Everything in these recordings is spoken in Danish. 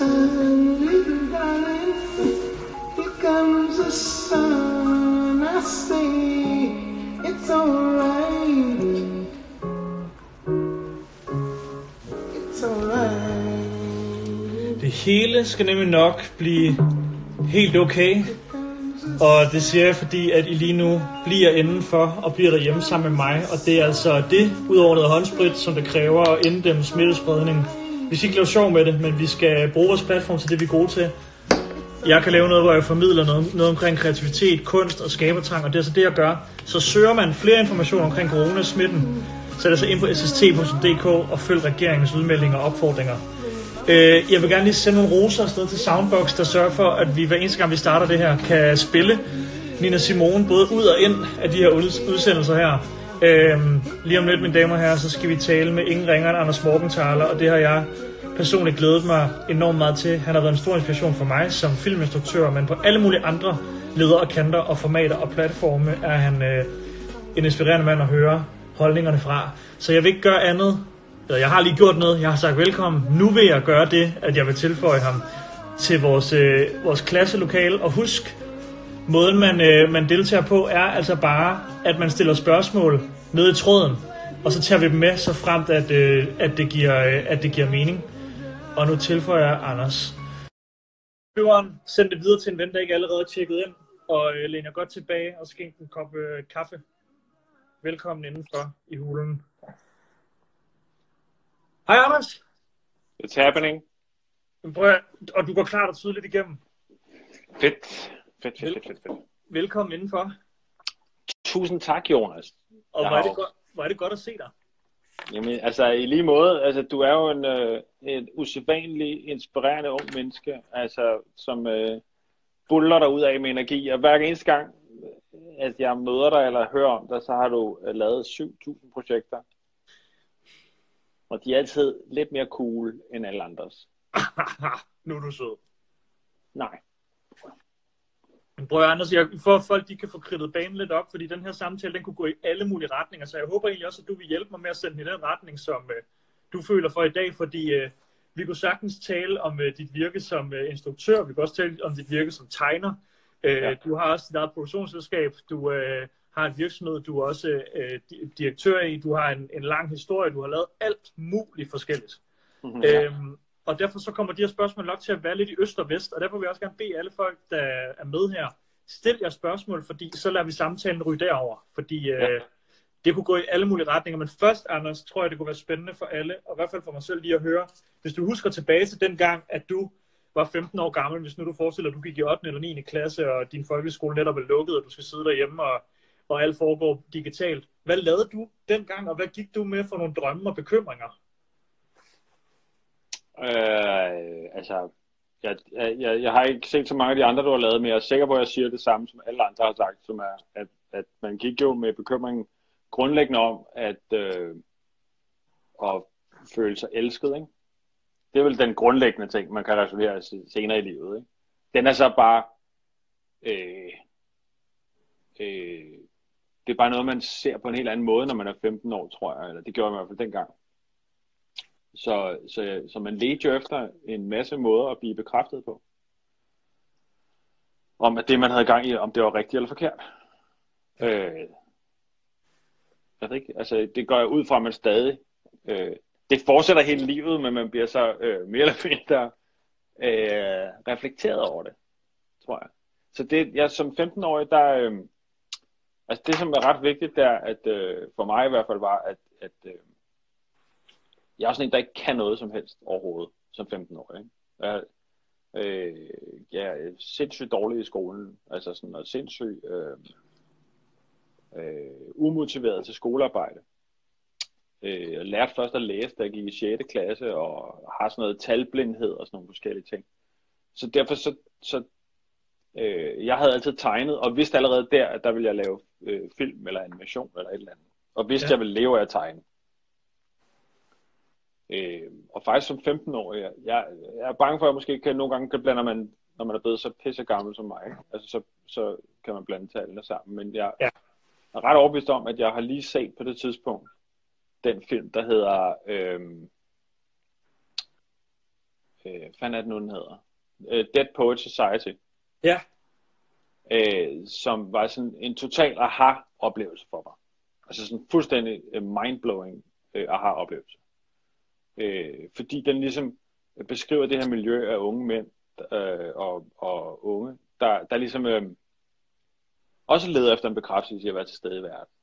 sun, little darling. Here comes the sun. I say it's alright. It's alright. Det hele skal nemlig nok blive helt okay. Og det siger jeg, fordi at I lige nu bliver indenfor og bliver derhjemme sammen med mig. Og det er altså det, udover noget håndsprit, som det kræver at inddæmme smittespredning. Vi skal ikke lave sjov med det, men vi skal bruge vores platform til det, vi er gode til. Jeg kan lave noget, hvor jeg formidler noget, noget omkring kreativitet, kunst og skabertrang, og det er så det, jeg gør. Så søger man flere information omkring coronasmitten, så er det så ind på sst.dk og følg regeringens udmeldinger og opfordringer. Øh, jeg vil gerne lige sende nogle roser afsted til Soundbox, der sørger for, at vi hver eneste gang, vi starter det her, kan spille Nina Simone både ud og ind af de her udsendelser her. Øhm, lige om lidt, mine damer og herrer, så skal vi tale med ingen ringer end Anders Morgenthaler, og det har jeg personligt glædet mig enormt meget til. Han har været en stor inspiration for mig som filminstruktør, men på alle mulige andre ledere, kanter og formater og platforme er han øh, en inspirerende mand at høre holdningerne fra. Så jeg vil ikke gøre andet. Eller jeg har lige gjort noget. Jeg har sagt velkommen. Nu vil jeg gøre det, at jeg vil tilføje ham til vores, øh, vores klasselokale. Og husk, måden man, øh, man deltager på er altså bare, at man stiller spørgsmål ned i tråden. Og så tager vi dem med, så fremt at, øh, at, det, giver, øh, at det giver mening. Og nu tilføjer jeg Anders. Løveren, send det videre til en ven, der ikke allerede er tjekket ind. Og øh, læner godt tilbage og skænk en kop øh, kaffe. Velkommen indenfor i hulen. Hej Anders. It's happening. Prøv, og du går klart og tydeligt igennem. Fedt. Fedt, fedt, fedt, fedt, fedt. Velkommen indenfor. Tusind tak, Jonas. Og er, har det godt, er det godt at se dig. Jamen, altså i lige måde, altså du er jo en, øh, et usædvanligt inspirerende ung menneske, altså som øh, buller dig ud af med energi, og hver eneste gang, øh, at jeg møder dig eller hører om dig, så har du øh, lavet 7.000 projekter. Og de er altid lidt mere cool end alle andres. nu er du sød. Nej. Prøv Anders, jeg, for at folk de kan få kridtet banen lidt op, fordi den her samtale, den kunne gå i alle mulige retninger, så jeg håber egentlig også, at du vil hjælpe mig med at sende den i den retning, som øh, du føler for i dag, fordi øh, vi kunne sagtens tale om øh, dit virke som øh, instruktør, vi kan også tale om dit virke som tegner. Øh, Ja. Du har også dit eget produktionsselskab, du øh, har en virksomhed, du er også øh, di- direktør i, du har en, en lang historie, du har lavet alt muligt forskelligt. Ja. Øhm, og derfor så kommer de her spørgsmål nok til at være lidt i øst og vest, og derfor vil jeg også gerne bede alle folk, der er med her, stil jer spørgsmål, fordi så lader vi samtalen ryge derover, fordi øh, Ja. det kunne gå i alle mulige retninger. Men først, Anders, tror jeg, det kunne være spændende for alle, og i hvert fald for mig selv lige at høre, hvis du husker tilbage til den gang, at du var 15 år gammel, hvis nu du forestiller, at du gik i 8. eller 9. klasse, og din folkeskole netop er lukket, og du skal sidde derhjemme, og, og alt foregår digitalt. Hvad lavede du dengang, og hvad gik du med for nogle drømme og bekymringer? Øh, altså, jeg, jeg, jeg har ikke set så mange af de andre, du har lavet, men jeg er sikker på, at jeg siger det samme, som alle andre har sagt, som er, at, at man gik jo med bekymringen grundlæggende om, at, øh, at føle sig elsket, ikke? Det er vel den grundlæggende ting, man kan resolvere senere i livet, ikke? Den er så bare, øh, øh, det er bare noget, man ser på en helt anden måde, når man er 15 år, tror jeg, eller det gjorde jeg i hvert fald dengang. Så, så, så man ledte jo efter en masse måder at blive bekræftet på. Om at det, man havde gang i, om det var rigtigt eller forkert. Øh, jeg ved ikke, altså det går jeg ud fra, at man stadig, øh, det fortsætter hele livet, men man bliver så øh, mere eller mindre øh, reflekteret over det, tror jeg. Så det, jeg som 15-årig, der, øh, altså det som er ret vigtigt, der, at øh, for mig i hvert fald var, at, at øh, jeg er sådan en, der ikke kan noget som helst overhovedet, som 15-årig. Ikke? Jeg, øh, jeg er sindssygt dårlig i skolen, altså sådan, og sindssygt øh, øh, umotiveret til skolearbejde. Øh, jeg lærte først at læse, da jeg gik i 6. klasse, og har sådan noget talblindhed og sådan nogle forskellige ting. Så derfor så, så øh, jeg havde altid tegnet, og vidste allerede der, at der ville jeg lave øh, film eller animation eller et eller andet. Og vidste, ja. jeg ville leve af at tegne. Øh, og faktisk som 15-årig, jeg, jeg, jeg er bange for, at jeg måske kan, nogle gange kan blander man, når man er blevet så pisse gammel som mig, altså så, så kan man blande tallene sammen. Men jeg Ja. er ret overbevist om, at jeg har lige set på det tidspunkt den film, der hedder øh, øh, fanden er det nu, den hedder? Øh, Dead Poet Society, Ja, øh, som var sådan en total aha-oplevelse for mig. Altså sådan fuldstændig øh, mindblowing øh, aha-oplevelse. Øh, fordi den ligesom beskriver det her miljø af unge mænd øh, og, og unge, der, der ligesom øh, også leder efter en bekræftelse i at være til stede i verden.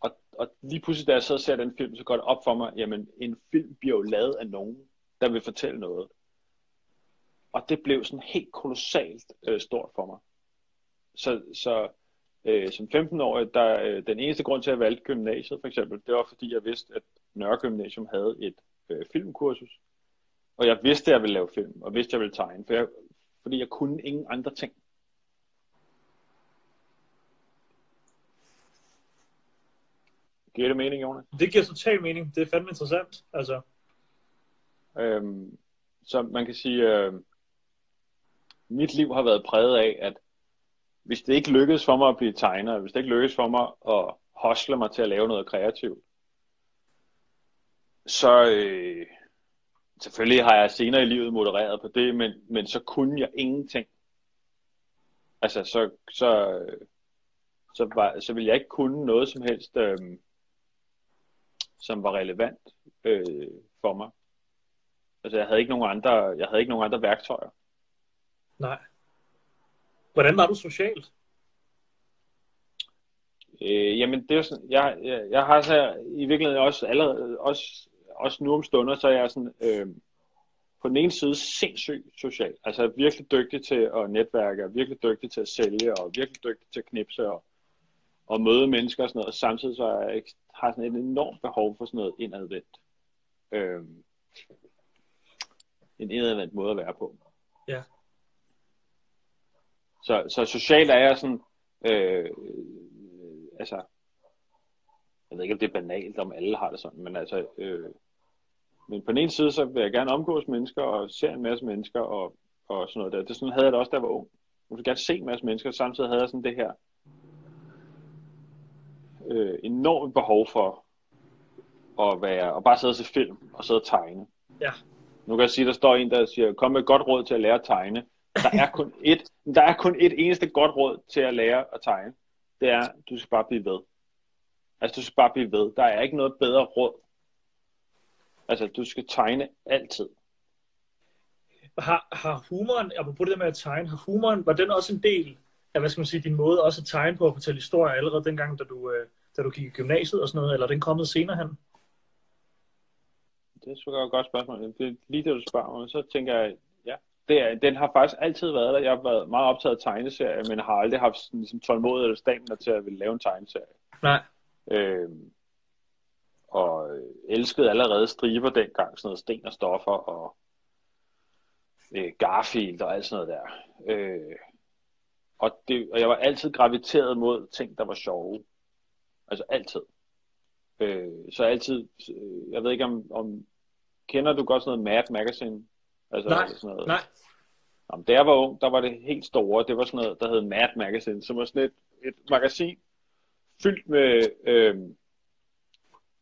Og, og lige pludselig, da jeg så ser den film, så går det op for mig, jamen en film bliver jo lavet af nogen, der vil fortælle noget. Og det blev sådan helt kolossalt øh, stort for mig. Så, så øh, som 15-årig, der, øh, den eneste grund til, at jeg valgte gymnasiet for eksempel, det var fordi jeg vidste, at Nørre Gymnasium havde et øh, filmkursus. Og jeg vidste, at jeg ville lave film, og vidste, at jeg ville tegne, for jeg, fordi jeg kunne ingen andre ting. Giver det mening, Jonas? det giver total mening. Det er fandme interessant. Altså, Øhm, så man kan sige, øh, mit liv har været præget af, at hvis det ikke lykkedes for mig at blive tegner, hvis det ikke lykkedes for mig at hostle mig til at lave noget kreativt, så øh, selvfølgelig har jeg senere i livet modereret på det, men, men så kunne jeg ingenting. Altså, så, så, øh, så, var, så ville jeg ikke kunne noget som helst, øh, som var relevant øh, for mig. Altså, jeg havde ikke nogen andre, jeg havde ikke nogen andre værktøjer. nej. Hvordan var du socialt? Øh, jamen, det er jo sådan, jeg, jeg, jeg har så i virkeligheden også allerede, også, også nu om stunder, så er jeg sådan, øh, på den ene side sindssygt social. Altså, jeg er virkelig dygtig til at netværke, og virkelig dygtig til at sælge, og virkelig dygtig til at knipse, og, og møde mennesker og sådan noget. Og samtidig så er jeg, har sådan et enormt behov for sådan noget indadvendt. Øh, en indadvendt måde at være på. Ja. Så, så socialt er jeg sådan, øh, altså, jeg ved ikke, om det er banalt, om alle har det sådan, men altså, øh, men på den ene side, så vil jeg gerne omgås mennesker, og se en masse mennesker, og, og sådan noget der. Det sådan havde jeg det også, da jeg var ung. Jeg ville gerne se en masse mennesker, og samtidig havde jeg sådan det her øh, enormt behov for at være, og bare sidde og se film, og sidde og tegne. Ja. Nu kan jeg sige, der står en, der siger, kom med et godt råd til at lære at tegne. Der er kun et, der er kun et eneste godt råd til at lære at tegne. Det er, du skal bare blive ved. Altså, du skal bare blive ved. Der er ikke noget bedre råd. Altså, du skal tegne altid. Har, har humoren, apropos det der med at tegne, har humoren, var den også en del af, hvad skal man sige, din måde også at tegne på at fortælle historier allerede dengang, da du, øh, da du gik i gymnasiet og sådan noget, eller er den kommet senere hen? Det er et godt spørgsmål. Det lige det, du spørger mig, så tænker jeg, ja, det er, den har faktisk altid været der. Jeg har været meget optaget af tegneserier, men har aldrig haft sådan, ligesom, tålmodighed eller stamina til at ville lave en tegneserie. Nej. Øhm, og øh, elskede allerede striber dengang, sådan noget sten og stoffer og øh, Garfield og alt sådan noget der. Øh, og, det, og jeg var altid graviteret mod ting, der var sjove. Altså altid. Øh, så altid, øh, jeg ved ikke om, om, kender du godt sådan noget Mad Magazine? Altså, Nej, sådan noget, Nej. Jamen, da jeg var ung, der var det helt store. Det var sådan noget, der hed Mad Magazine, som var sådan et, et magasin fyldt med, øh,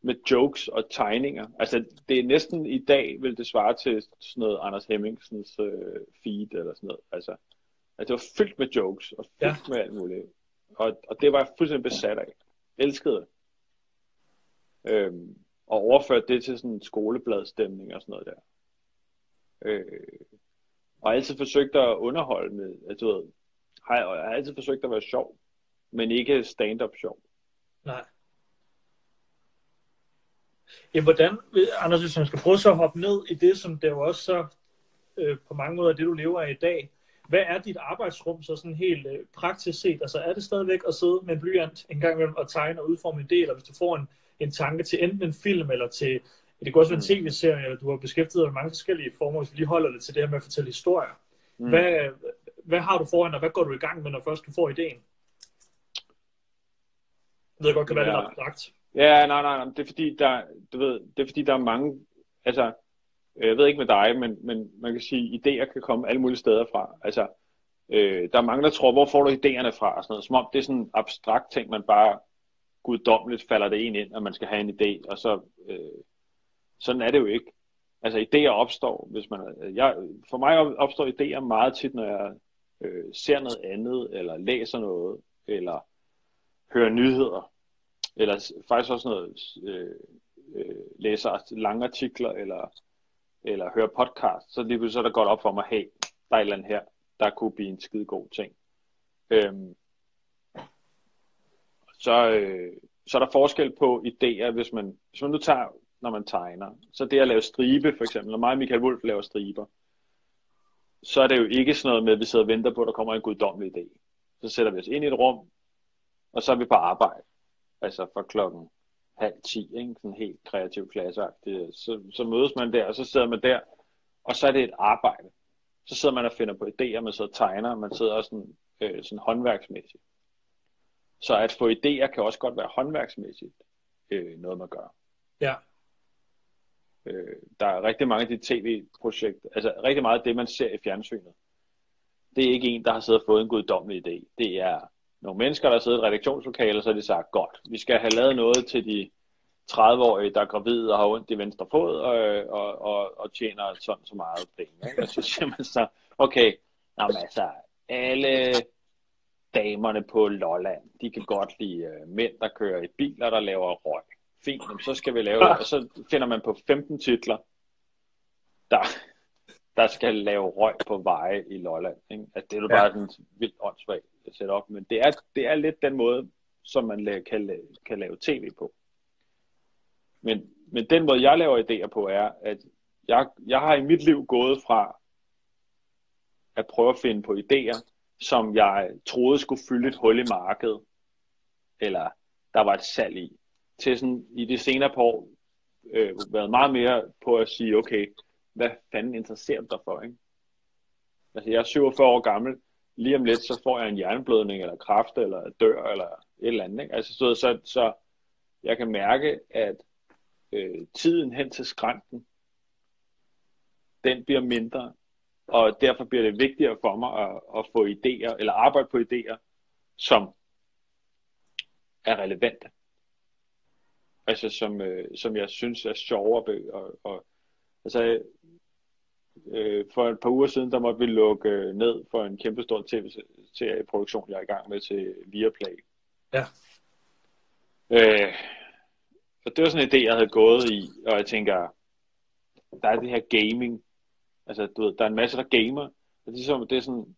med jokes og tegninger. Altså, det er næsten i dag, vil det svare til sådan noget Anders Hemmingsens øh, feed eller sådan noget. Altså, altså, det var fyldt med jokes og fyldt Ja. med alt muligt. Og, og det var jeg fuldstændig besat af. Elskede det. Øhm, og overførte det til sådan en skolebladstemning og sådan noget der. Øh, og altid forsøgt at underholde med, altså, du ved, har, jeg har altid forsøgt at være sjov, men ikke stand-up sjov. Nej. Ja, hvordan, Anders, hvis man skal prøve så at hoppe ned i det, som det jo også så øh, på mange måder er det, du lever af i dag. Hvad er dit arbejdsrum så sådan helt øh, praktisk set? Altså er det stadigvæk at sidde med en blyant en gang imellem og tegne og udforme en del, eller hvis du får en, en tanke til enten en film eller til, det kan også være en tv-serie, eller du har beskæftiget dig med mange forskellige former, hvis vi lige holder det til det her med at fortælle historier. Mm. Hvad, hvad har du foran dig? Hvad går du i gang med, når først du får ideen? Jeg ved godt, kan være Ja. lidt abstrakt. Ja, nej, nej, nej, det er fordi, der, du ved, det er fordi, der er mange, altså, øh, jeg ved ikke med dig, men, men man kan sige, idéer kan komme alle mulige steder fra. Altså, øh, der er mange, der tror, hvor får du idéerne fra? Og sådan noget, som om det er sådan en abstrakt ting, man bare guddommeligt falder det en ind, at man skal have en idé, og så, øh, sådan er det jo ikke. altså idéer opstår, hvis man, jeg, for mig opstår idéer meget tit, når jeg øh, ser noget andet, eller læser noget, eller hører nyheder, eller faktisk også noget, øh, øh, læser lange artikler, eller, eller hører podcast, så lige pludselig så er der godt op for mig, hey, der er et eller andet her, der kunne blive en skide god ting. Øhm, så, øh, så er der forskel på idéer, hvis man, hvis man nu tager, når man tegner, så det at lave stribe for eksempel, når mig og Michael Wolf laver striber, så er det jo ikke sådan noget med, at vi sidder og venter på, at der kommer en guddommelig idé. Så sætter vi os ind i et rum, og så er vi på arbejde. Altså fra klokken halv ti, ikke? sådan helt kreativ klasse. Så, så mødes man der, og så sidder man der, og så er det et arbejde. Så sidder man og finder på idéer, man sidder og tegner, man sidder også sådan, øh, sådan håndværksmæssigt. Så at få idéer kan også godt være håndværksmæssigt øh, noget, man gør. Ja. Øh, der er rigtig mange af de tv-projekter, altså rigtig meget af det, man ser i fjernsynet. Det er ikke en, der har siddet og fået en guddommelig idé. Det er nogle mennesker, der sidder i et redaktionslokale, så har de sagt, godt, vi skal have lavet noget til de 30-årige, der er gravide og har ondt i venstre fod og, og, og, og tjener sådan så meget penge. Ikke? Og så siger man så, okay, jamen altså, alle damerne på Lolland, de kan godt lide uh, mænd, der kører i biler, der laver røg. Fint, så skal vi lave, og så finder man på 15 titler, der, der skal lave røg på veje i Lolland. Ikke? Altså, det er jo bare ja. sådan vildt åndssvagt at sætte op, men det er, det er lidt den måde, som man kan, kan lave tv på. Men, men den måde, jeg laver idéer på, er, at jeg, jeg har i mit liv gået fra at prøve at finde på idéer, som jeg troede skulle fylde et hul i markedet, eller der var et salg i, til sådan i de senere par år øh, været meget mere på at sige, okay, hvad fanden interesserer du dig for, ikke? Altså, jeg er 47 år gammel, lige om lidt, så får jeg en hjerneblødning, eller kræft, eller dør, eller et eller andet, ikke? Altså, så, så, så jeg kan mærke, at øh, tiden hen til skrænten, den bliver mindre, og derfor bliver det vigtigere for mig at, at få idéer, eller arbejde på idéer, som er relevante. Altså som, øh, som jeg synes er sjovere. Og, og, altså, øh, for et par uger siden, der måtte vi lukke ned for en kæmpe stor tv-produktion, jeg er i gang med til Viaplay. Ja. Øh, og det var sådan en idé, jeg havde gået i, og jeg tænker, der er det her gaming. Altså, du ved, der er en masse, der gamer. Og det er, som, det er sådan,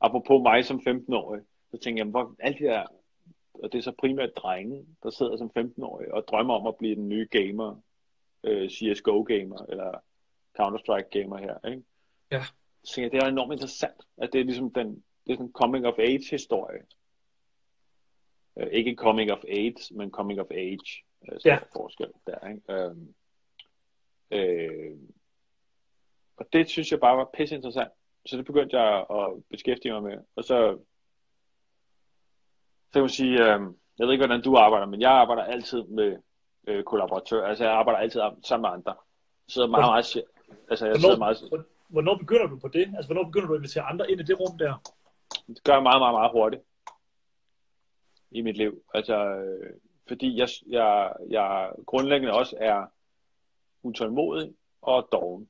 apropos mig som 15-årig, så tænker jeg, hvor alt det her, og det er så primært drenge, der sidder som 15-årige og drømmer om at blive den nye gamer, øh, CSGO-gamer, eller Counter-Strike-gamer her, ikke? Ja. Så tænker jeg, det er enormt interessant, at det er ligesom den, det er sådan coming of age historie. Uh, ikke coming of age, men coming of age. Øh, ja. forskel der, ikke? Øhm, øh, og det synes jeg bare var pisse interessant. Så det begyndte jeg at beskæftige mig med. Og så, så kan man sige, øh, jeg ved ikke, hvordan du arbejder, men jeg arbejder altid med øh, kollaboratører. Altså jeg arbejder altid sammen med andre. Så meget, meget, altså jeg hvornår, meget... Hvornår begynder du på det? Altså hvornår begynder du at invitere andre ind i det rum der? Det gør jeg meget, meget, meget hurtigt i mit liv. Altså, øh, fordi jeg, jeg, jeg grundlæggende også er utålmodig og doven.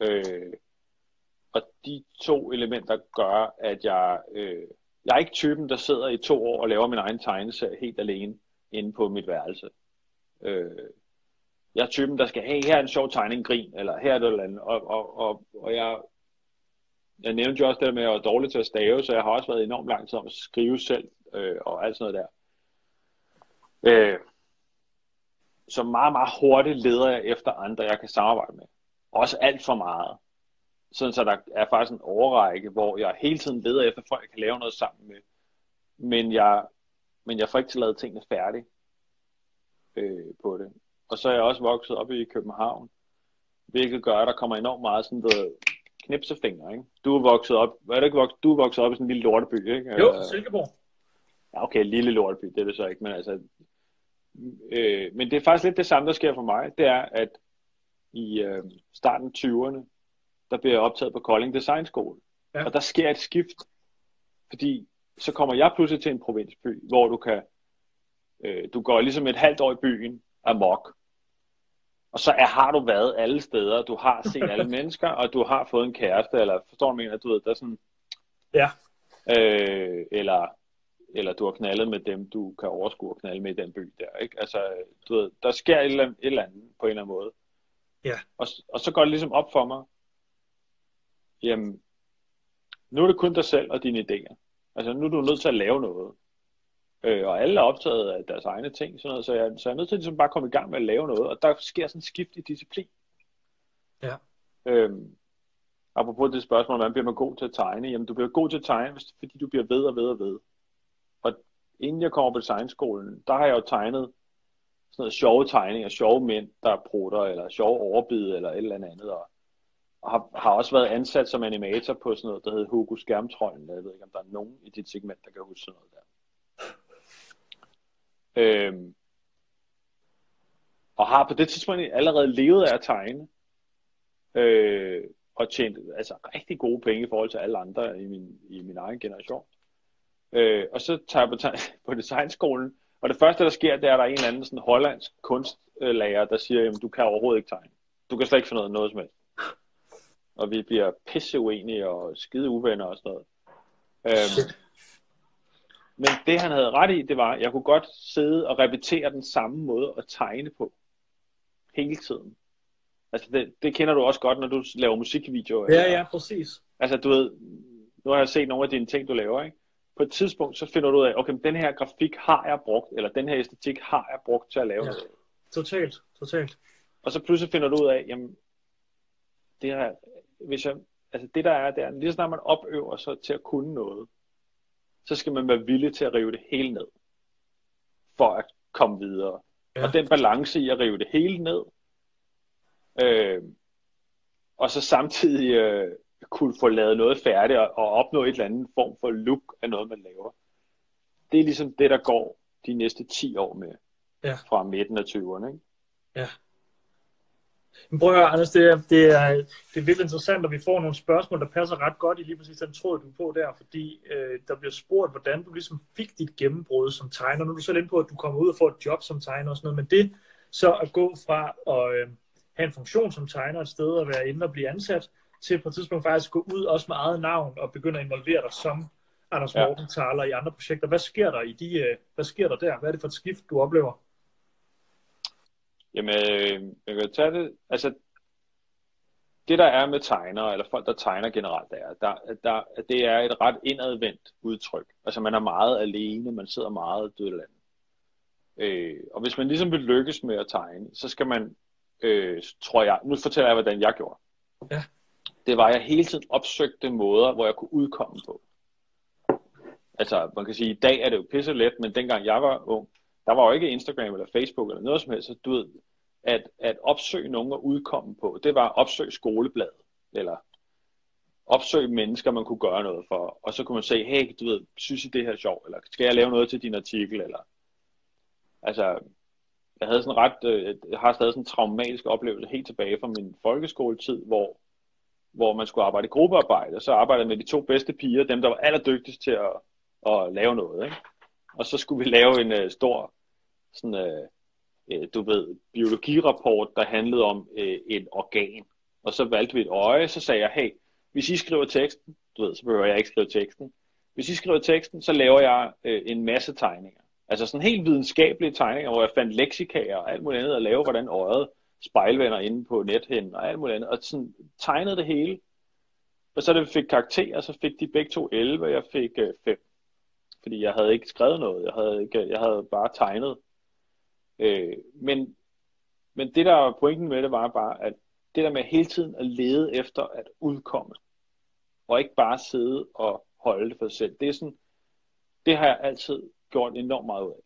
Øh, og de to elementer gør, at jeg, øh, jeg er ikke typen, der sidder i to år og laver min egen tegneserie helt alene inde på mit værelse. Øh, jeg er typen, der skal, hey, her er en sjov tegning, grin, eller her er det eller andet. Og, og, og, og jeg, jeg nævnte jo også det med, at jeg var dårlig til at stave, så jeg har også været enormt lang tid om at skrive selv, øh, og alt sådan noget der. Øh, så meget, meget hurtigt leder jeg efter andre, jeg kan samarbejde med. Også alt for meget. Sådan så der er faktisk en overrække, hvor jeg hele tiden leder efter folk, jeg kan lave noget sammen med. Men jeg, men jeg får ikke til lavet tingene færdige øh, på det. Og så er jeg også vokset op i København, hvilket gør, at der kommer enormt meget sådan noget knipsefinger, ikke? Du er vokset op, er du ikke vokset, du er vokset op i sådan en lille lorteby, ikke? Jo, Silkeborg. Ja, okay, lille lorteby, det er det så ikke, men altså, øh, men det er faktisk lidt det samme, der sker for mig, det er, at i øh, starten 20'erne, der bliver jeg optaget på Kolding Design School, ja. og der sker et skift, fordi så kommer jeg pludselig til en provinsby, hvor du kan, øh, du går ligesom et halvt år i byen amok, Og så er, har du været alle steder, du har set alle mennesker, og du har fået en kæreste, eller forstår du, mener, du ved, der er sådan, Ja. øh, eller, eller du har knaldet med dem, du kan overskue at knalde med i den by der, ikke? Altså, du ved, der sker et eller, andet, et eller andet på en eller anden måde. Ja. Og, og så går det ligesom op for mig, jamen, nu er det kun dig selv og dine idéer. Altså, nu er du nødt til at lave noget. Øh, og alle er optaget af deres egne ting, sådan noget, så, jeg, så jeg er nødt til ligesom bare at komme i gang med at lave noget, og der sker sådan en skift i disciplin. Ja. Øhm, apropos det spørgsmål, hvordan bliver man god til at tegne? Jamen, du bliver god til at tegne, fordi du bliver ved og ved og ved. Og inden jeg kommer på designskolen, der har jeg jo tegnet sådan noget sjove tegninger, sjove mænd, der prutter, eller sjove overbid, eller et eller andet. Og, og har, har også været ansat som animator på sådan noget, der hedder Hugo Skærmtrollen. Jeg ved ikke, om der er nogen i dit segment, der kan huske sådan noget der. Øhm, og har på det tidspunkt allerede levet af at tegne. Øh, og tjent altså, rigtig gode penge i forhold til alle andre i min, i min egen generation. Øh, og så tager jeg på, te- på designskolen, og det første, der sker, det er, at der er en eller anden sådan hollandsk kunstlærer, der siger, jamen du kan overhovedet ikke tegne. Du kan slet ikke finde noget, noget som helst. Og vi bliver pisse uenige og skide uvenner og sådan noget. Øhm, men det han havde ret i, det var, at jeg kunne godt sidde og repetere den samme måde at tegne på. Hele tiden. Altså det, det kender du også godt, når du laver musikvideoer. Ja, eller- ja, præcis. Altså, du ved, nu har jeg set nogle af dine ting, du laver, ikke? På et tidspunkt, så finder du ud af, okay, men den her grafik har jeg brugt, eller den her æstetik har jeg brugt til at lave Ja. noget. Totalt, totalt. Og så pludselig finder du ud af, jamen, det her, hvis jeg, altså det der er, det er, lige så snart man opøver sig til at kunne noget, så skal man være villig til at rive det hele ned, for at komme videre. Ja. Ja. Og den balance i at rive det hele ned, øh, og så samtidig øh, kunne få lavet noget færdigt og, og opnå et eller andet form for look af noget, man laver. Det er ligesom det, der går de næste 10 år med, Ja. fra midten af 20'erne. Ikke? Men prøv at høre, Anders, det er, det, er, det er virkelig interessant, at vi får nogle spørgsmål, der passer ret godt i lige præcis den tråd, du er på der, fordi øh, der bliver spurgt, hvordan du ligesom fik dit gennembrud som tegner. Nu er du selv inde på, at du kommer ud og får et job som tegner og sådan noget, men det så at gå fra at øh, have en funktion som tegner et sted og være inde og blive ansat, til på et tidspunkt faktisk gå ud også med eget navn og begynde at involvere dig som Anders Ja. Morgenthaler i andre projekter. Hvad sker der i de, øh, hvad sker der der? Hvad er det for et skift, du oplever? Jamen, øh, jeg kan tage det, altså, det der er med tegnere, eller folk, der tegner generelt, er, der, der, at det er et ret indadvendt udtryk. Altså, man er meget alene, man sidder meget dødland. Øh, og hvis man ligesom vil lykkes med at tegne, så skal man, øh, tror jeg, nu fortæller jeg, hvordan jeg gjorde. Ja. Det var, at jeg hele tiden opsøgte måder, hvor jeg kunne udkomme på. Altså, man kan sige, i dag er det jo pisse let, men dengang jeg var ung, der var jo ikke Instagram eller Facebook eller noget som helst, så du ved, at, at opsøge nogen at udkomme på, det var opsøg skolebladet, eller opsøge mennesker, man kunne gøre noget for, og så kunne man sige, hey, du ved, synes I det her er sjovt, eller skal jeg lave noget til din artikel, eller altså, jeg havde sådan ret, øh, jeg har stadig sådan en traumatisk oplevelse helt tilbage fra min folkeskoletid, hvor, hvor man skulle arbejde i gruppearbejde, og så arbejdede med de to bedste piger, dem der var allerdygtigst til at, at lave noget, ikke? Og så skulle vi lave en uh, stor, sådan, øh, øh, du ved, biologirapport, der handlede om øh, et organ. Og så valgte vi et øje, så sagde jeg, hey, hvis I skriver teksten, du ved, så behøver jeg ikke skrive teksten. Hvis I skriver teksten, så laver jeg øh, en masse tegninger. Altså sådan helt videnskabelige tegninger, hvor jeg fandt leksikager og alt muligt andet at lave, hvordan øjet spejlvender inde på nethinden og alt muligt andet. Og sådan tegnede det hele. Og så da vi fik karakterer, så fik de begge to 11, og jeg fik øh, 5 fordi jeg havde ikke skrevet noget, jeg havde, ikke, jeg havde bare tegnet. Øh, men, men det der var pointen med det var bare, at det der med hele tiden at lede efter at udkomme, og ikke bare sidde og holde det for sig selv, det er sådan, det har jeg altid gjort enormt meget ud af.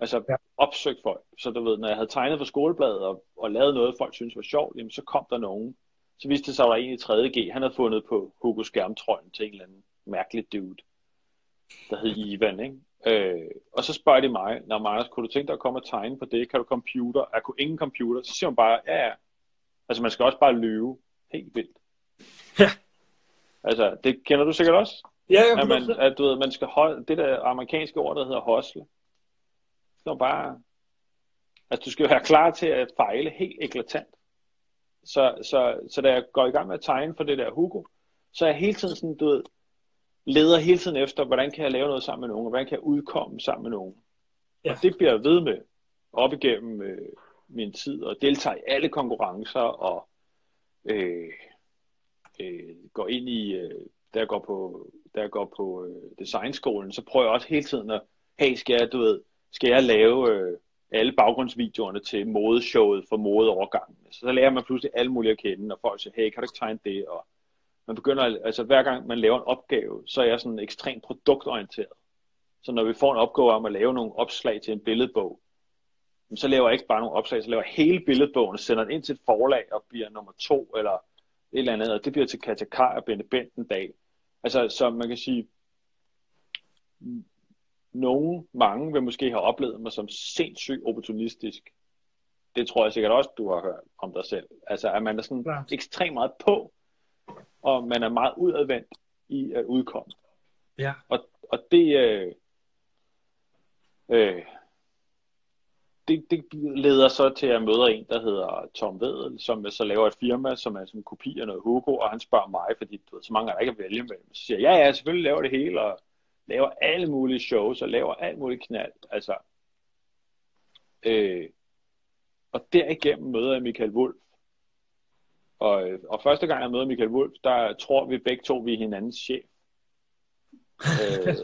Altså Ja. opsøgt folk. Så du ved, når jeg havde tegnet for skolebladet og, og lavet noget, folk synes var sjovt, jamen, så kom der nogen. Så viste det sig, at der var en i 3.G, han havde fundet på Hugo Skærmtrollen til en eller anden mærkelig dude der hed Ivan, ikke? Øh, og så spørger de mig, når Magnus, kunne du tænke dig at komme og tegne på det? Kan du computer? Jeg kunne ingen computer. Så siger man bare, ja, ja. Altså, man skal også bare lyve. Helt vildt. Ja. Altså, det kender du sikkert også. Ja, jeg At man, at, du ved, man skal holde det der amerikanske ord, der hedder hostle. Så bare Altså, du skal være klar til at fejle helt eklatant. Så, så, så da jeg går i gang med at tegne for det der Hugo, så er jeg hele tiden sådan, du ved, leder hele tiden efter, hvordan kan jeg lave noget sammen med nogen, og hvordan kan jeg udkomme sammen med nogen. Ja. Og det bliver jeg ved med op igennem øh, min tid, og deltager i alle konkurrencer, og øh, øh, går ind i, øh, der går på, der går på øh, designskolen, så prøver jeg også hele tiden at, hey, skal jeg, du ved, skal jeg lave øh, alle baggrundsvideoerne til modeshowet for modeovergangen. Så, så lærer man pludselig alle mulige at kende, og folk siger, hey, kan du ikke tegne det? Og man begynder, altså hver gang man laver en opgave, så er jeg sådan ekstremt produktorienteret. Så når vi får en opgave om at lave nogle opslag til en billedbog, så laver jeg ikke bare nogle opslag, så laver jeg hele billedbogen og sender den ind til et forlag og bliver nummer to, eller et eller andet, og det bliver til Katakar og Bente Bent en dag. Altså, så man kan sige, nogen, mange vil måske have oplevet mig som sindssygt opportunistisk. Det tror jeg sikkert også, du har hørt om dig selv. Altså, at man er sådan ja. ekstremt meget på, og man er meget udadvendt i at udkomme. Ja. Og, og det, øh, øh, det, det leder så til, at jeg møder en, der hedder Tom Vedel, som så laver et firma, som er som kopi af noget Hugo, og han spørger mig, fordi du ved, så mange er der ikke at vælge med. Så siger jeg, ja, ja, selvfølgelig laver det hele, og laver alle mulige shows, og laver alt muligt knald. Altså, øh, og derigennem møder jeg Michael Wolf. Og, og første gang jeg møder Michael Wolf, der tror vi begge to, vi er hinandens chef. øh,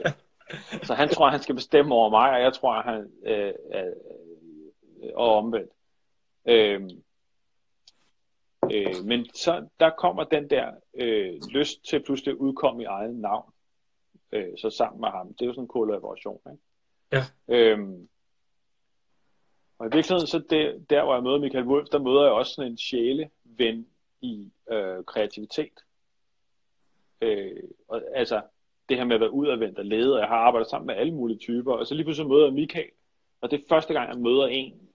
så han tror, han skal bestemme over mig, og jeg tror, han øh, øh, og omvendt. Øh, øh, men så der kommer den der øh, lyst til pludselig at udkomme i eget navn øh, så sammen med ham. Det er jo sådan en kollaboration. Ikke? Ja. Øhm, og i virkeligheden, så det, der hvor jeg møder Michael Wolf, der møder jeg også sådan en sjæleven i øh, kreativitet. Øh, og, altså, det her med at være udadvendt og lede, og jeg har arbejdet sammen med alle mulige typer, og så lige pludselig møder jeg Michael, og det er første gang, jeg møder en,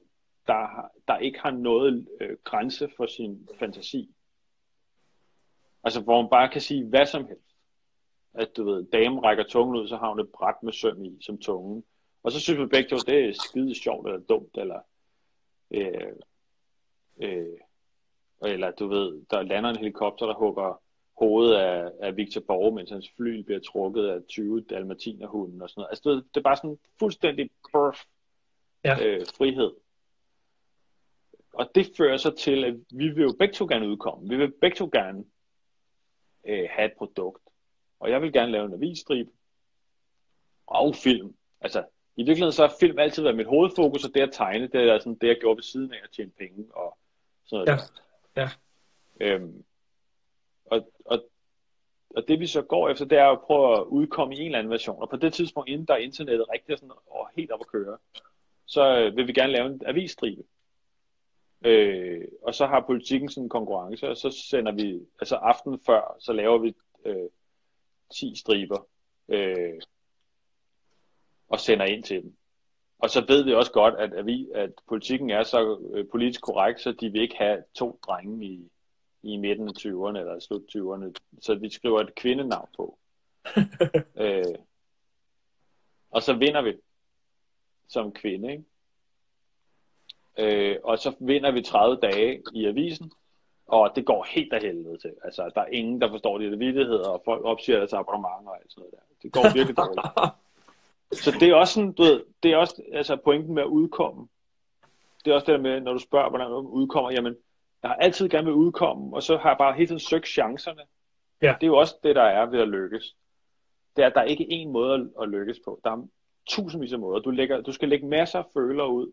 der, der ikke har noget øh, grænse for sin fantasi. Altså, hvor man bare kan sige hvad som helst at du ved, damen rækker tungen ud, så har hun et bræt med søm i som tungen. Og så synes vi begge to, det er skide sjovt eller dumt, eller, øh, øh, eller du ved, der lander en helikopter, der hugger hovedet af, af Victor Borge, mens hans fly bliver trukket af 20 dalmatinerhunden og sådan noget. Altså det, det er bare sådan fuldstændig perf ja. øh, frihed. Og det fører så til, at vi vil jo begge to gerne udkomme. Vi vil begge to gerne øh, have et produkt. Og jeg vil gerne lave en avisstrip og film. Altså, i virkeligheden så har film altid været mit hovedfokus, og det at tegne, det er sådan det, jeg gjorde ved siden af at tjene penge og sådan noget. Ja ja. Øhm, og, og, og det vi så går efter, det er at prøve at udkomme i en eller anden version. Og på det tidspunkt, inden der er internettet rigtig sådan, og helt op at køre, så øh, vil vi gerne lave en avisstribe. Øh, og så har politikken sådan en konkurrence, og så sender vi, altså aften før, så laver vi øh, 10 striber øh, og sender ind til dem. Og så ved vi også godt, at, at, vi, at politikken er så øh, politisk korrekt, så de vil ikke have to drenge i, i midten af 20'erne eller slut 20'erne. Så vi skriver et kvindenavn på. øh, og så vinder vi som kvinde. Ikke? Øh, og så vinder vi 30 dage i avisen, og det går helt af helvede til. Altså, der er ingen, der forstår de vittigheder, og folk opsiger deres abonnement og alt sådan noget der. Det går virkelig dårligt. Så det er også sådan, du ved, det er også altså, pointen med at udkomme. Det er også det der med, når du spørger, hvordan man udkommer, jamen, jeg har altid gerne vil udkomme, og så har jeg bare hele tiden søgt chancerne. Ja. Det er jo også det, der er ved at lykkes. Det er, at der er ikke én måde at, lykkes på. Der er tusindvis af måder. Du, lægger, du skal lægge masser af føler ud,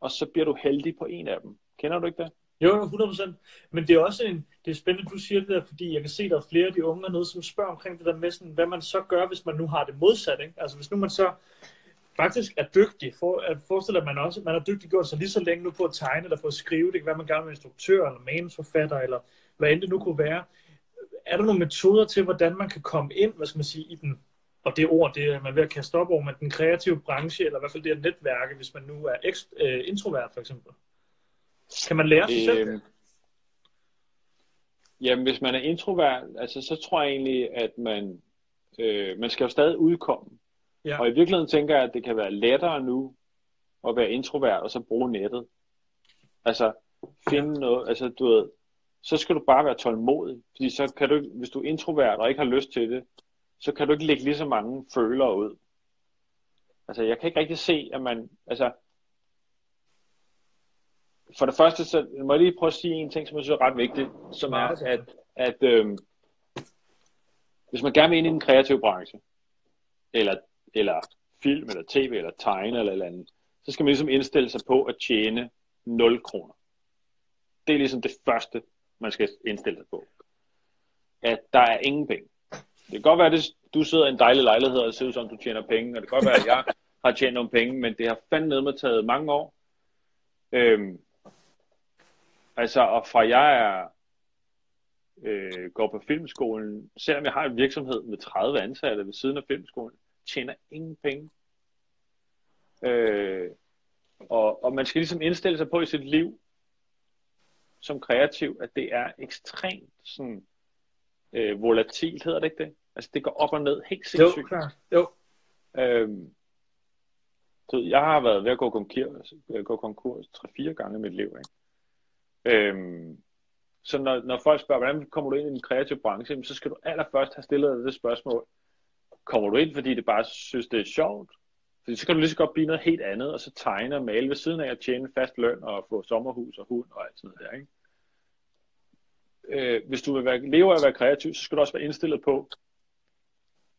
og så bliver du heldig på en af dem. Kender du ikke det? Jo, 100%. Men det er også en, det er spændende, du siger det der, fordi jeg kan se, at der er flere af de unge hernede, som spørger omkring det der med, sådan, hvad man så gør, hvis man nu har det modsat. Ikke? Altså hvis nu man så faktisk er dygtig, for, at forestiller man også, man har dygtig gjort sig lige så længe nu på at tegne eller på at skrive, det kan være, man gerne vil instruktør eller manusforfatter, eller hvad end det nu kunne være. Er der nogle metoder til, hvordan man kan komme ind, hvad skal man sige, i den, og det ord, det er man ved at kaste op over, men den kreative branche, eller i hvert fald det her netværke, hvis man nu er ekst, øh, introvert for eksempel? Kan man lære sig øh, selv det? Jamen, hvis man er introvert, altså, så tror jeg egentlig, at man, øh, man skal jo stadig udkomme. Ja. Og i virkeligheden tænker jeg, at det kan være lettere nu, at være introvert og så bruge nettet. Altså, finde noget, altså du ved, så skal du bare være tålmodig, fordi så kan du, hvis du er introvert og ikke har lyst til det, så kan du ikke lægge lige så mange følere ud. Altså, jeg kan ikke rigtig se, at man, altså, for det første, så må jeg lige prøve at sige en ting, som jeg synes er ret vigtigt, som er, at, at øhm, hvis man gerne vil ind i den kreative branche, eller, eller film, eller tv, eller tegne, eller eller andet, så skal man ligesom indstille sig på at tjene 0 kroner. Det er ligesom det første, man skal indstille sig på. At der er ingen penge. Det kan godt være, at du sidder i en dejlig lejlighed og ser ud som, du tjener penge, og det kan godt være, at jeg har tjent nogle penge, men det har fandme med taget mange år. Øhm, altså, og fra jeg er, øh, går på filmskolen, selvom jeg har en virksomhed med 30 ansatte ved siden af filmskolen, tjener ingen penge. Øh, og, og man skal ligesom indstille sig på i sit liv, som kreativ, at det er ekstremt sådan, øh, volatilt, hedder det ikke det? Altså det går op og ned helt Jo, sindssygt. klart. Jo. Øhm, så jeg har været ved at gå konkurs, gå konkurs 3-4 gange i mit liv. Ikke? Øhm, så når, når folk spørger, hvordan kommer du ind i den kreative branche, så skal du allerførst have stillet dig det spørgsmål. Kommer du ind, fordi det bare synes, det er sjovt? Fordi så kan du lige så godt blive noget helt andet, og så tegne og male ved siden af at tjene fast løn og få sommerhus og hund og alt sådan noget der. Ikke? Øh, hvis du vil være, leve af at være kreativ, så skal du også være indstillet på,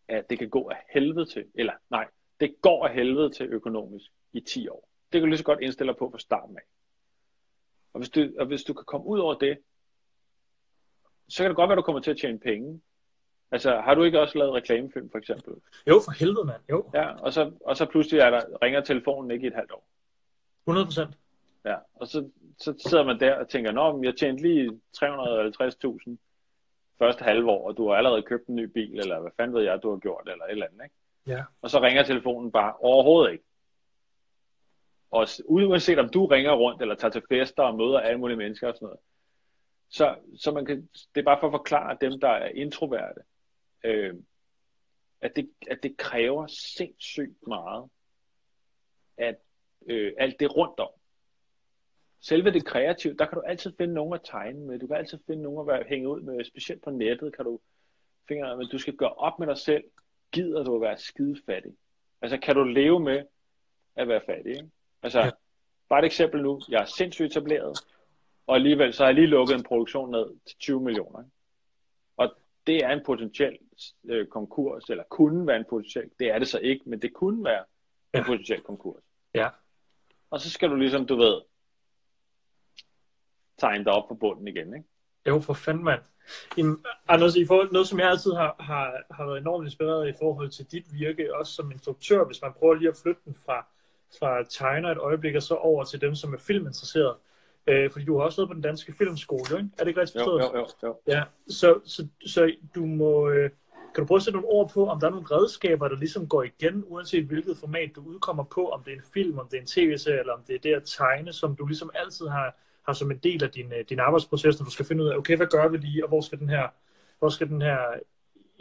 at det kan gå af helvede til, eller nej, det går af helvede til økonomisk i 10 år. Det kan du lige så godt indstille dig på fra starten af. Og hvis du, og hvis du kan komme ud over det, så kan det godt være, du kommer til at tjene penge. Altså, har du ikke også lavet reklamefilm, for eksempel? Jo, for helvede, mand. Jo, Ja, og så, og så pludselig er der, ringer telefonen ikke i et halvt år. 100 procent. Ja, og så, så sidder man der og tænker, nå, men jeg tjente lige 350.000 første halve år, og du har allerede købt en ny bil, eller hvad fanden ved jeg, du har gjort, eller et eller andet, ikke? Ja. Og så ringer telefonen bare overhovedet ikke. Og uanset om du ringer rundt, eller tager til fester og møder alle mulige mennesker og sådan noget, så, så man kan, det er bare for at forklare dem, der er introverte, øh, at, det, at det kræver sindssygt meget, at øh, alt det rundt om. Selve det kreative, der kan du altid finde nogen at tegne med. Du kan altid finde nogen at være, hænge ud med. Specielt på nettet kan du finde men du skal gøre op med dig selv. Gider du at være skidefattig? Altså, kan du leve med at være fattig? Ikke? Altså, Ja. bare et eksempel nu. Jeg er sindssygt etableret, og alligevel så har jeg lige lukket en produktion ned til 20 millioner. Og det er en potentiel øh, konkurs, eller kunne være en potentiel. Det er det så ikke, men det kunne være en Ja. potentiel konkurs. Ja. Og så skal du ligesom, du ved, tegne dig op på bunden igen, ikke? Jo, for fanden, mand. Jamen, Anders, i forhold, noget, som jeg altid har, har, har været enormt inspireret i forhold til dit virke, også som instruktør, hvis man prøver lige at flytte den fra, fra tegner et øjeblik, og så over til dem, som er filminteresseret. Øh, fordi du har også været på den danske filmskole, ikke? Er det ikke rigtigt Jo, forstået? jo, jo, jo. Ja, så, så, så du må, øh, kan du prøve at sætte nogle ord på, om der er nogle redskaber, der ligesom går igen, uanset hvilket format du udkommer på, om det er en film, om det er en tv-serie, eller om det er det at tegne, som du ligesom altid har, har som en del af din, øh, din arbejdsproces, når du skal finde ud af, okay, hvad gør vi lige, og hvor skal den her, hvor skal den her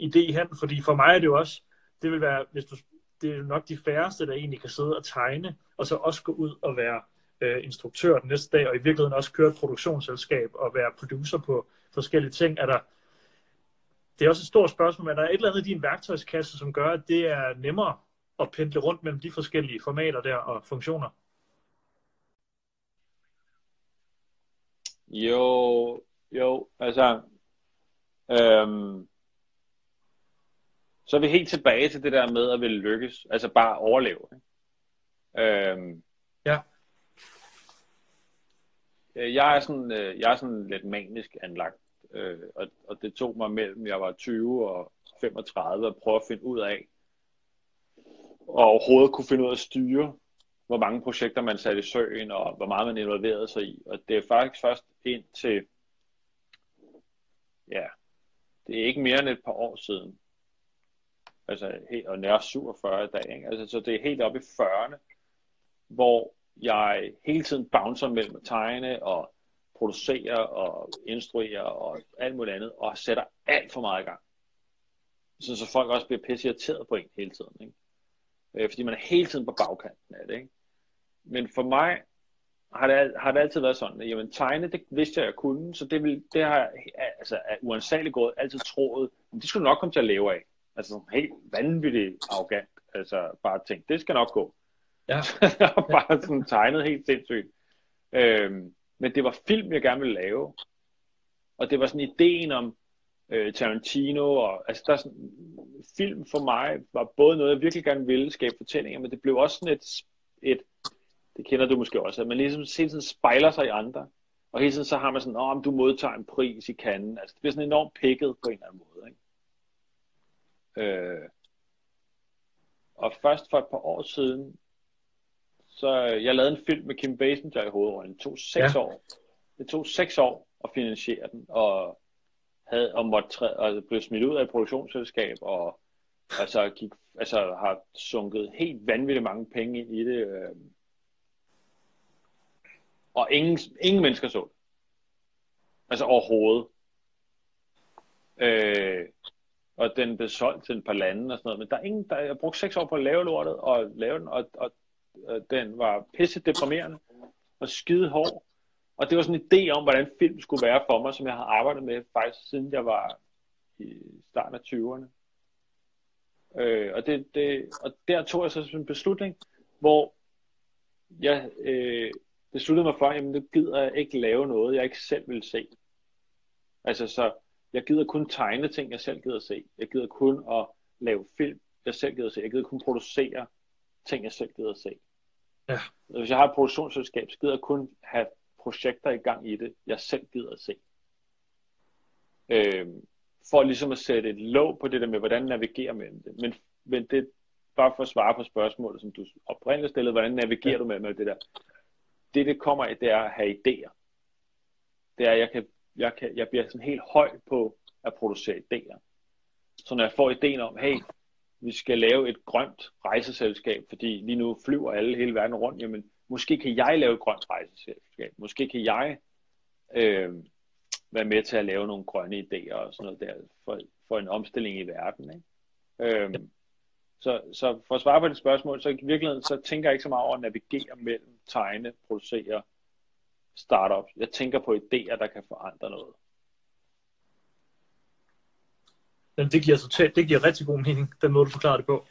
idé hen? Fordi for mig er det jo også, det vil være, hvis du, det er nok de færreste, der egentlig kan sidde og tegne, og så også gå ud og være øh, instruktør den næste dag, og i virkeligheden også køre et produktionsselskab og være producer på forskellige ting. Er der, det er også et stort spørgsmål, men er der et eller andet i din værktøjskasse, som gør, at det er nemmere at pendle rundt mellem de forskellige formater der og funktioner? Jo, jo, altså, øhm, så er vi helt tilbage til det der med at ville lykkes, altså bare overleve. Ikke? Øhm, Ja. øh, jeg er sådan, øh, jeg er sådan lidt manisk anlagt, øh, og, og det tog mig mellem jeg var 20 og 35 at prøve at finde ud af, og overhovedet kunne finde ud af at styre, hvor mange projekter man satte i søen, og hvor meget man involverede sig i. Og det er faktisk først ind til, ja, det er ikke mere end et par år siden, altså helt, og nær 47 i dag, ikke? Altså, så det er helt op i 40'erne, hvor jeg hele tiden bouncer mellem at tegne og producere og instruere og alt muligt andet, og sætter alt for meget i gang. Så, så folk også bliver pisse irriteret på en hele tiden. Ikke? Øh, fordi man er hele tiden på bagkanten af det. Ikke? men for mig har det, har det altid været sådan, at jamen, tegne, det vidste jeg, jeg kunne, så det, vil, det har jeg altså, af uansageligt gået altid troet, men det skulle du nok komme til at leve af. Altså helt vanvittigt arrogant. Altså bare tænkt, det skal nok gå. Ja. bare sådan tegnet helt sindssygt. Øhm, men det var film, jeg gerne ville lave. Og det var sådan ideen om øh, Tarantino, og altså der er sådan, film for mig var både noget, jeg virkelig gerne ville skabe fortællinger, men det blev også sådan et, et det kender du måske også, at man ligesom hele tiden spejler sig i andre, og hele tiden så har man sådan, åh, om du modtager en pris i kanden, altså det bliver sådan enormt pikket på en eller anden måde, ikke? Øh, og først for et par år siden, så jeg lavede en film med Kim Basinger i hovedrollen. Det tog seks ja. år. Det tog seks år at finansiere den, og havde og måtte træ, og blev smidt ud af et produktionsselskab, og altså, gik, altså har sunket helt vanvittigt mange penge ind i det. Øh, og ingen, ingen mennesker så det. Altså overhovedet. Øh, og den blev solgt til et par lande og sådan noget, men der er ingen, der, jeg brugte seks år på at lave lortet, og lave den, og, og, og den var pisse deprimerende, og skide hård, og det var sådan en idé om, hvordan film skulle være for mig, som jeg har arbejdet med faktisk siden jeg var i starten af 20'erne. Øh, og, det, det, og der tog jeg så sådan en beslutning, hvor jeg øh, besluttede mig for, at nu gider jeg ikke lave noget, jeg ikke selv vil se. Altså så, jeg gider kun tegne ting, jeg selv gider se. Jeg gider kun at lave film, jeg selv gider se. Jeg gider kun producere ting, jeg selv gider se. Ja. Hvis jeg har et produktionsselskab, så gider jeg kun have projekter i gang i det, jeg selv gider at se. Øhm, for ligesom at sætte et låg på det der med, hvordan navigere mellem det. Men, men det bare for at svare på spørgsmålet, som du oprindeligt stillede, hvordan navigerer ja. du med, med det der? Det, det kommer af, det er at have idéer. Det er, at jeg, kan, jeg, kan, jeg bliver sådan helt høj på at producere idéer. Så når jeg får ideen om, hey, vi skal lave et grønt rejseselskab, fordi lige nu flyver alle hele verden rundt, jamen måske kan jeg lave et grønt rejseselskab. Måske kan jeg øh, være med til at lave nogle grønne idéer og sådan noget der, for, for en omstilling i verden. Ikke? Øh, så, så for at svare på det spørgsmål, så i virkeligheden, så tænker jeg ikke så meget over at navigere mellem tegne, producere, startups. Jeg tænker på idéer, der kan forandre noget. Jamen, det giver, totalt, det giver rigtig god mening, den måde du forklarer det på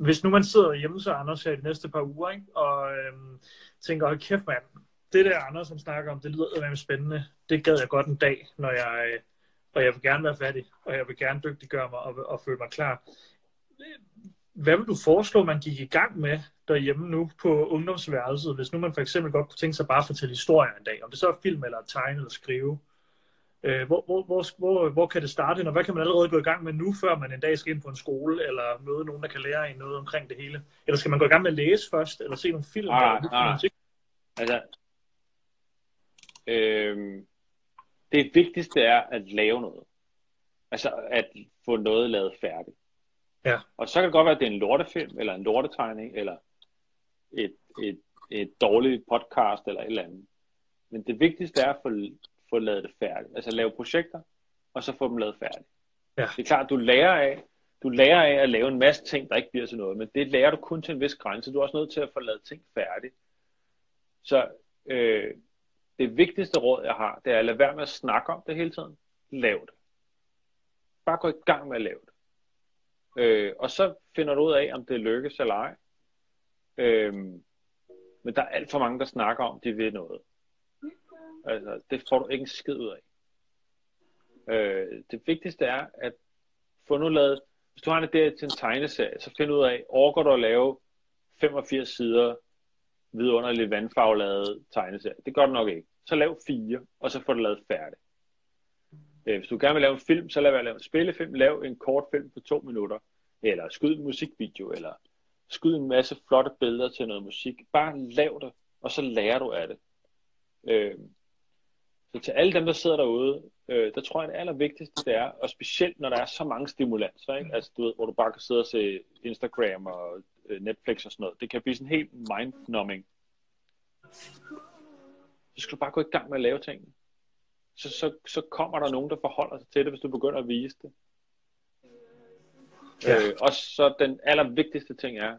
hvis nu man sidder hjemme så Anders her de næste par uger, ikke, og øhm, tænker, hold kæft mand, det der Anders, som snakker om, det lyder meget spændende. Det gad jeg godt en dag, når jeg, øh, og jeg vil gerne være fattig, og jeg vil gerne dygtiggøre mig og, og føle mig klar. Hvad vil du foreslå, man gik i gang med derhjemme nu på ungdomsværelset, hvis nu man for eksempel godt kunne tænke sig bare at fortælle historier en dag, om det så er film eller tegne eller skrive? Øh, hvor, hvor, hvor, hvor, hvor kan det starte, og hvad kan man allerede gå i gang med nu, før man en dag skal ind på en skole, eller møde nogen, der kan lære en noget omkring det hele? Eller skal man gå i gang med at læse først, eller se nogle film? Nej, eller, nej. Altså, øh, det vigtigste er at lave noget. Altså at få noget lavet færdigt. Ja. Og så kan det godt være, at det er en lortefilm, eller en lortetegning, eller et, et, et dårligt podcast, eller et eller andet. Men det vigtigste er at få få lavet det færdigt. Altså lave projekter, og så få dem lavet færdigt. Ja. Det er klart, du lærer af, du lærer af at lave en masse ting, der ikke bliver til noget, men det lærer du kun til en vis grænse. Du er også nødt til at få lavet ting færdigt. Så øh, det vigtigste råd, jeg har, det er at lade være med at snakke om det hele tiden. Lav det. Bare gå i gang med at lave det. Øh, og så finder du ud af, om det lykkes eller ej. Øh, men der er alt for mange, der snakker om, de ved noget. Altså, det får du ikke en skid ud af. Øh, det vigtigste er at få nu lavet, hvis du har en idé til en tegneserie, så find ud af, overgår du at lave 85 sider vidunderligt vandfarvelade tegneserie. Det gør du nok ikke. Så lav fire, og så får du lavet færdigt. Øh, hvis du gerne vil lave en film, så lad være at lave en spillefilm. Lav en kort film på to minutter. Eller skyd en musikvideo, eller skyd en masse flotte billeder til noget musik. Bare lav det, og så lærer du af det. Øh, så til alle dem, der sidder derude, øh, der tror jeg, det allervigtigste det er, og specielt når der er så mange stimulanser, ikke? Altså, du ved, hvor du bare kan sidde og se Instagram og øh, Netflix og sådan noget. Det kan blive sådan helt mind-numbing. Så skal du bare gå i gang med at lave tingene. Så, så, så kommer der nogen, der forholder sig til det, hvis du begynder at vise det. Ja. Øh, og så den allervigtigste ting er,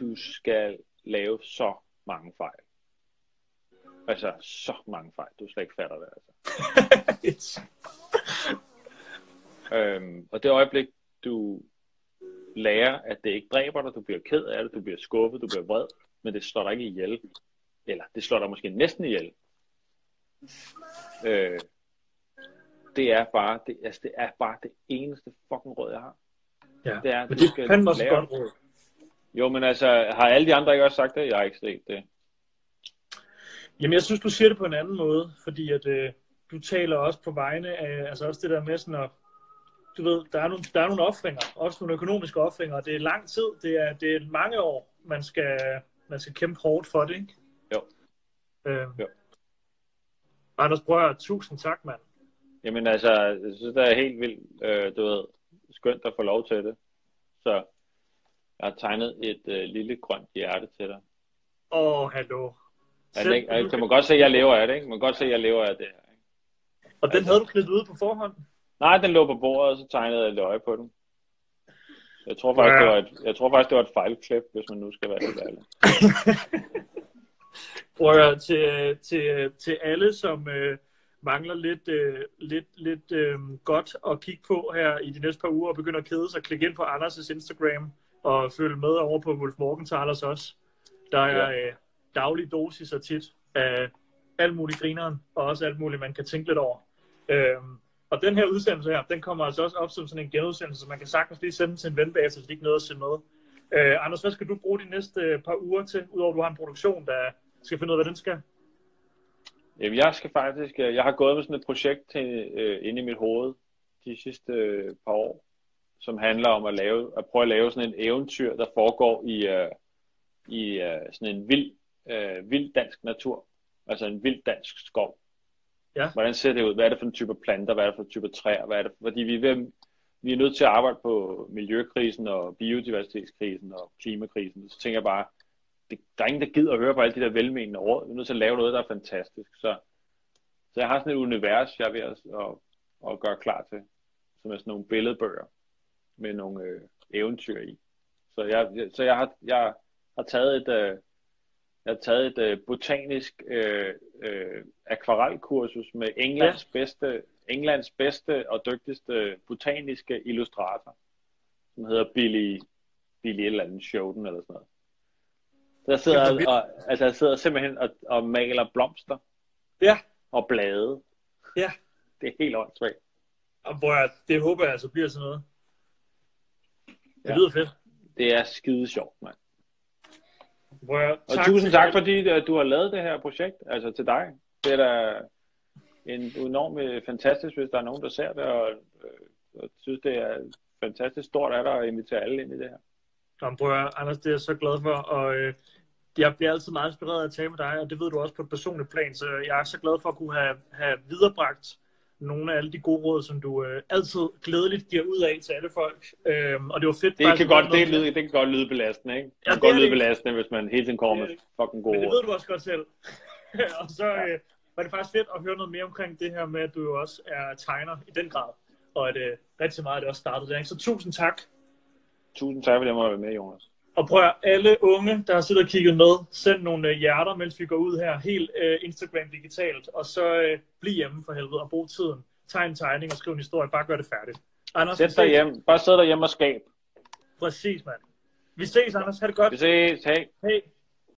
du skal lave så mange fejl. Altså, så mange fejl. Du slet ikke fatter det, altså. Øhm, og det øjeblik, du lærer, at det ikke dræber dig, du bliver ked af det, du bliver skuffet, du bliver vred, men det slår dig ikke ihjel. Eller det slår dig måske næsten ihjel. Øh, det er bare det, altså det er bare det eneste fucking råd, jeg har. Ja, Det er, men det er fandme også et godt råd. Jo, men altså, har alle de andre ikke også sagt det? Jeg har ikke set det. Jamen, jeg synes, du siger det på en anden måde, fordi at øh, du taler også på vegne af, altså også det der med sådan at, du ved, der er nogle, der er nogle offringer, også nogle økonomiske offringer, og det er lang tid, det er, det er mange år, man skal, man skal kæmpe hårdt for det, ikke? Jo. Øh, Jo. Anders Brøger, tusind tak, mand. Jamen altså, jeg synes, det er helt vildt, øh, du ved, skønt at få lov til det. Så jeg har tegnet et øh, lille grønt hjerte til dig. Åh, oh, hallo. Er det, ikke? Altså, kan man godt se, at jeg lever af det, ikke? Man kan godt se, at jeg lever af det her. Ikke? Og den havde du kridtet ud på forhånd? Nej, den lå på bordet, og så tegnede jeg lidt øje på den. Jeg tror faktisk, det var et, jeg tror faktisk, det var et fejlklip, hvis man nu skal være helt ærlig. Brøger, til, til, til alle, som øh, mangler lidt, øh, lidt, lidt øh, godt at kigge på her i de næste par uger og begynder at kede sig, klik ind på Anders' Instagram og følg med over på Wolf Morgenthalers også. Der er øh, daglig dosis og tit af alt muligt grineren, og også alt muligt, man kan tænke lidt over. Øhm, og den her udsendelse her, den kommer altså også op som sådan en genudsendelse, så man kan sagtens lige sende den til en ven bagefter, hvis de ikke nåede at se med. Øh, Anders, hvad skal du bruge de næste øh, par uger til, udover at du har en produktion, der skal finde ud af, hvad den skal? Jamen, jeg skal faktisk, øh, jeg har gået med sådan et projekt til, øh, inde i mit hoved de sidste øh, par år, som handler om at lave, at prøve at lave sådan en eventyr, der foregår i, øh, i øh, sådan en vild, øh, vild dansk natur. Altså en vild dansk skov. Ja. Hvordan ser det ud? Hvad er det for en type planter? Hvad er det for en type træer? Hvad er det? Fordi vi er, ved, vi er nødt til at arbejde på miljøkrisen og biodiversitetskrisen og klimakrisen. Så tænker jeg bare, det, der er ingen, der gider at høre på alle de der velmenende råd. Vi er nødt til at lave noget, der er fantastisk. Så, så jeg har sådan et univers, jeg er ved at, at, at gøre klar til, som er sådan nogle billedbøger med nogle øh, eventyr i. Så jeg, jeg- så jeg har, jeg har taget et, øh, jeg har taget et øh, botanisk øh, øh, akvarelkursus med Englands bedste, Englands bedste og dygtigste botaniske illustrator, som hedder Billy, Billy et eller andet Showden eller sådan noget. Så jeg sidder, er og, altså jeg sidder simpelthen og, og maler blomster Ja, og blade. ja. Det er helt åndssvagt. Og Brøger, det håber jeg altså bliver sådan noget. Det Ja. lyder fedt. Det er skide sjovt, mand. Brøger, Og tak tusind tak, fordi øh, du har lavet det her projekt, altså til dig. Det er da en enorm øh, fantastisk, hvis der er nogen, der ser det, og, øh, og synes, det er fantastisk stort af dig at invitere alle ind i det her. Nå, Brøger, Anders, det er jeg så glad for, og øh, jeg bliver altid meget inspireret af at tale med dig, og det ved du også på et personligt plan, så jeg er så glad for at kunne have, have viderebragt nogle af alle de gode råd, som du øh, altid glædeligt giver ud af til alle folk. Øhm, og det var fedt. Det faktisk kan, godt, det, lyde, det kan godt lyde belastende, ikke? Det Ja, kan det godt er lyde belastende, hvis man hele tiden kommer er med fucking gode Men det ved du også godt selv. og så øh, var det faktisk fedt at høre noget mere omkring det her med, at du jo også er tegner i den grad. Og at øh, rigtig meget af det også startede der. Så tusind tak. Tusind tak, fordi jeg må være med, Jonas. Og prøv at alle unge, der har siddet og kigget med, send nogle øh, hjerter, mens vi går ud her, helt øh, Instagram digitalt, og så øh, bliv hjemme for helvede og brug tiden. Tegn en tegning og skriv en historie, bare gør det færdigt. Anders, Sæt dig hjem. Bare sæt dig hjemme og skab. Præcis, mand. Vi ses, Anders. Ha' det godt. Vi ses. Hej. Hej.